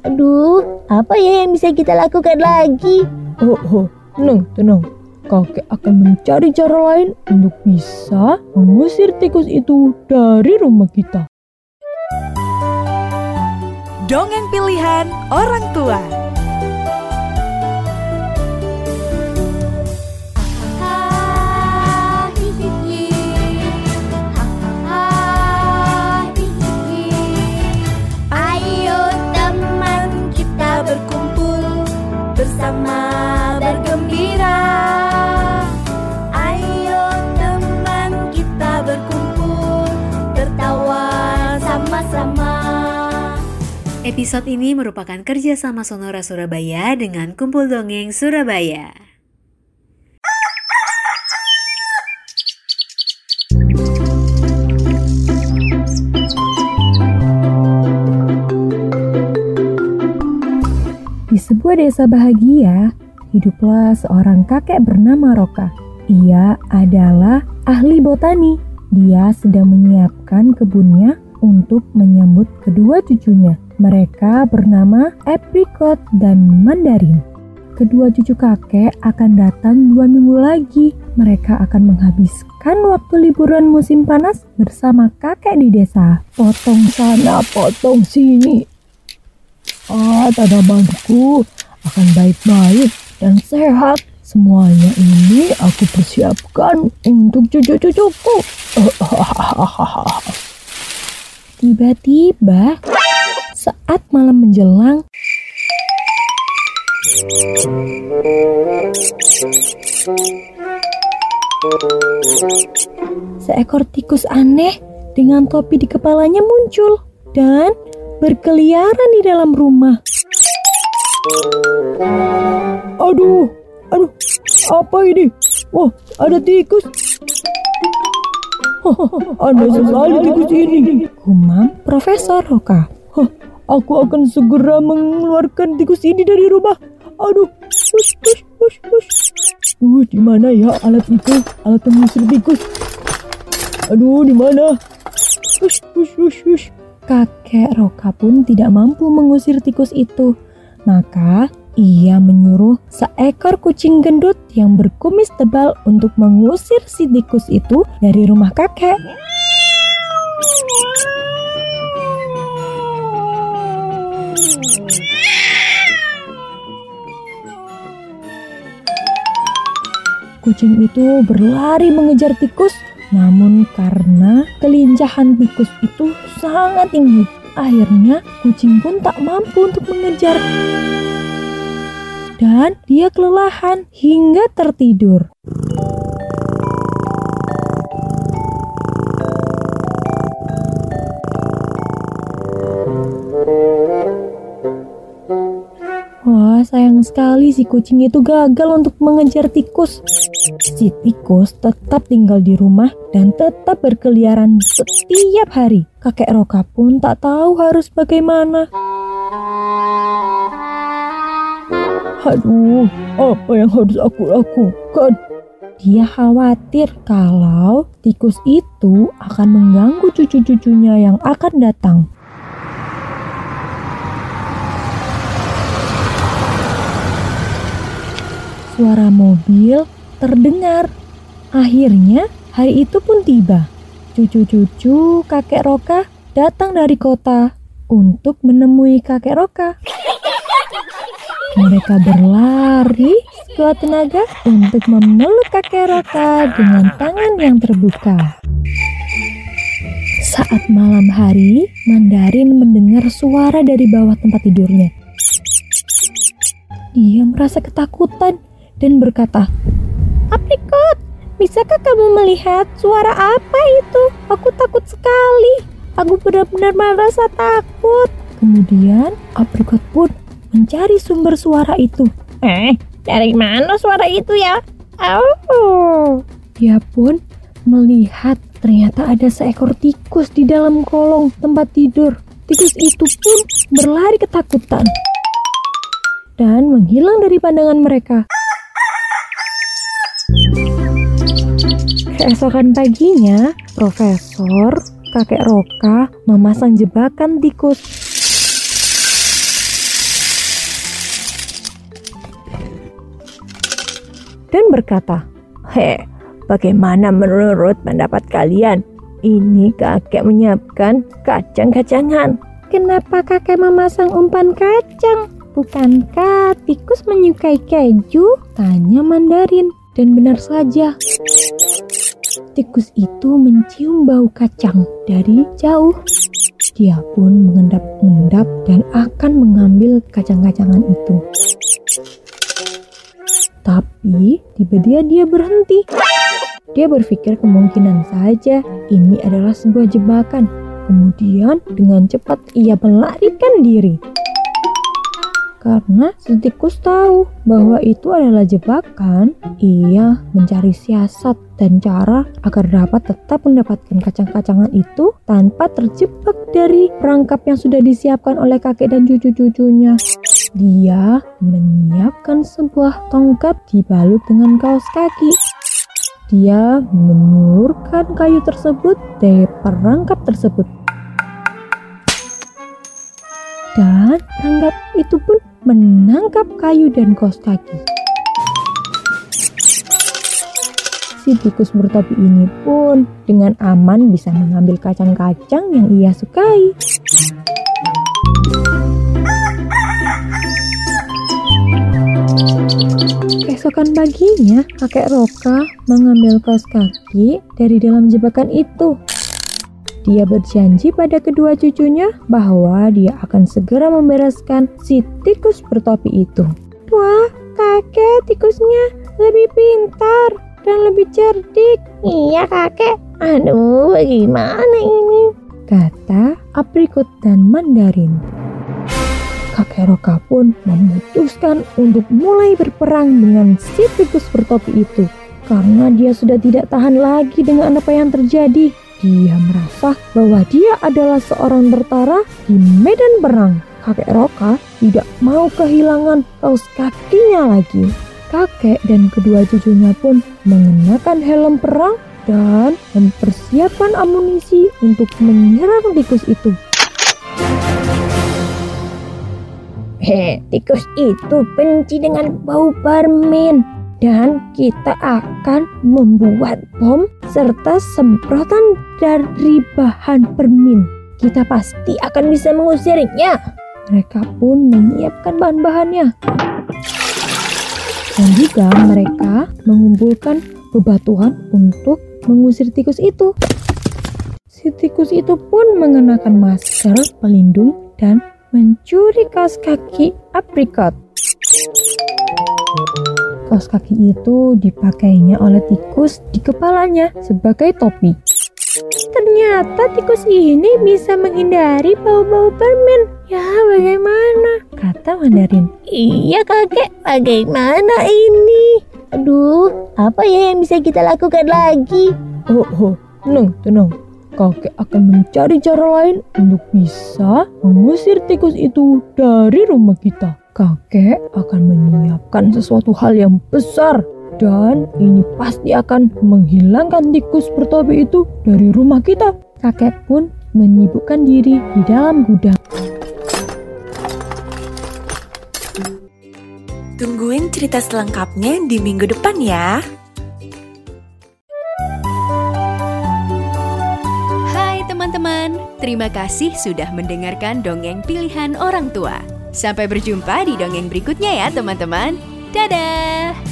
Aduh, apa ya yang bisa kita lakukan lagi? Oh, oh, tenang, tenang. Kakek akan mencari cara lain untuk bisa mengusir tikus itu dari rumah kita. Dongeng pilihan orang tua. Episode ini merupakan kerjasama Sonora Surabaya dengan Kumpul Dongeng Surabaya. Di sebuah desa bahagia, hiduplah seorang kakek bernama Roka. Ia adalah ahli botani. Dia sedang menyiapkan kebunnya untuk menyambut kedua cucunya. Mereka bernama Apricot dan Mandarin. Kedua cucu kakek akan datang dua minggu lagi. Mereka akan menghabiskan waktu liburan musim panas bersama kakek di desa. Potong sana, potong sini. Ah, tanamanku akan baik-baik dan sehat. Semuanya ini aku persiapkan untuk cucu-cucuku. Tiba-tiba, malam menjelang, seekor tikus aneh dengan topi di kepalanya muncul dan berkeliaran di dalam rumah. Aduh, aduh, apa ini? Wah, ada tikus. Aneh sekali tikus ini. Gumam Profesor Roka. Hah, aku akan segera mengeluarkan tikus ini dari rumah. Aduh, hush, hush, hush, hush. Duh, di mana ya alat itu? Alat pengusir tikus. Aduh, di mana? Hush, hush, hush, hush. Kakek Roka pun tidak mampu mengusir tikus itu. Maka ia menyuruh seekor kucing gendut yang berkumis tebal untuk mengusir si tikus itu dari rumah kakek. Kucing itu berlari mengejar tikus namun karena kelincahan tikus itu sangat tinggi, akhirnya kucing pun tak mampu untuk mengejar. Dan dia kelelahan hingga tertidur. Sayang sekali si kucing itu gagal untuk mengejar tikus. Si tikus tetap tinggal di rumah dan tetap berkeliaran setiap hari. Kakek Roka pun tak tahu harus bagaimana. Aduh, apa yang harus aku lakukan? Dia khawatir kalau tikus itu akan mengganggu cucu-cucunya yang akan datang. Suara mobil terdengar. Akhirnya hari itu pun tiba. Cucu-cucu kakek Roka datang dari kota untuk menemui kakek Roka. Mereka berlari sekuat tenaga untuk memeluk kakek Roka dengan tangan yang terbuka. Saat malam hari, Mandarin mendengar suara dari bawah tempat tidurnya. Dia merasa ketakutan dan berkata, Aprikot, bisakah kamu melihat suara apa itu? Aku takut sekali. Aku benar-benar merasa takut. Kemudian Aprikot pun mencari sumber suara itu. Eh, dari mana suara itu ya? Oh, Dia pun melihat ternyata ada seekor tikus di dalam kolong tempat tidur. Tikus itu pun berlari ketakutan dan menghilang dari pandangan mereka. Keesokan paginya, Profesor, kakek Roka memasang jebakan tikus. Dan berkata, he, bagaimana menurut pendapat kalian? Ini kakek menyiapkan kacang-kacangan. Kenapa kakek memasang umpan kacang? Bukankah tikus menyukai keju? Tanya Mandarin. Dan benar saja tikus itu mencium bau kacang dari jauh. Dia pun mengendap-endap dan akan mengambil kacang-kacangan itu. Tapi tiba-tiba dia berhenti. Dia berpikir kemungkinan saja ini adalah sebuah jebakan. Kemudian dengan cepat ia melarikan diri. Karena si tikus tahu bahwa itu adalah jebakan, ia mencari siasat dan cara agar dapat tetap mendapatkan kacang-kacangan itu tanpa terjebak dari perangkap yang sudah disiapkan oleh kakek dan cucu-cucunya. Dia menyiapkan sebuah tongkat dibalut dengan kaos kaki. Dia menurunkan kayu tersebut dari perangkap tersebut. Dan perangkap itu pun menangkap kayu dan kaos kaki. Si tikus bertopi ini pun dengan aman bisa mengambil kacang-kacang yang ia sukai. Keesokan paginya, kakek Roka mengambil kaos kaki dari dalam jebakan itu. Dia berjanji pada kedua cucunya bahwa dia akan segera membereskan si tikus bertopi itu. Wah, kakek tikusnya lebih pintar dan lebih cerdik. Iya kakek. Aduh, bagaimana ini? Kata aprikot dan mandarin. Kakek Roka pun memutuskan untuk mulai berperang dengan si tikus bertopi itu. Karena dia sudah tidak tahan lagi dengan apa yang terjadi. Dia merasa bahwa dia adalah seorang bertara di medan perang. Kakek Roka tidak mau kehilangan kaos kakinya lagi. Kakek dan kedua cucunya pun mengenakan helm perang dan mempersiapkan amunisi untuk menyerang tikus itu. Heh, tikus itu benci dengan bau permen. Dan kita akan membuat bom serta semprotan dari bahan permen. Kita pasti akan bisa mengusirnya. Mereka pun menyiapkan bahan-bahannya. Dan juga mereka mengumpulkan bebatuan untuk mengusir tikus itu. Si tikus itu pun mengenakan masker pelindung dan mencuri kaos kaki aprikot. Kaos kaki itu dipakainya oleh tikus di kepalanya sebagai topi. Ternyata tikus ini bisa menghindari bau-bau permen. Ya, bagaimana? Kata Mandarin. Iya kakek, bagaimana ini? Aduh, apa ya yang bisa kita lakukan lagi? Oh, oh, tenang, tenang. Kakek akan mencari cara lain untuk bisa mengusir tikus itu dari rumah kita. Kakek akan menyiapkan sesuatu hal yang besar dan ini pasti akan menghilangkan tikus bertopi itu dari rumah kita. Kakek pun menyibukkan diri di dalam gudang. Tungguin cerita selengkapnya di minggu depan ya. Hai teman-teman, terima kasih sudah mendengarkan dongeng pilihan orang tua. Sampai berjumpa di dongeng berikutnya ya teman-teman. Dadah!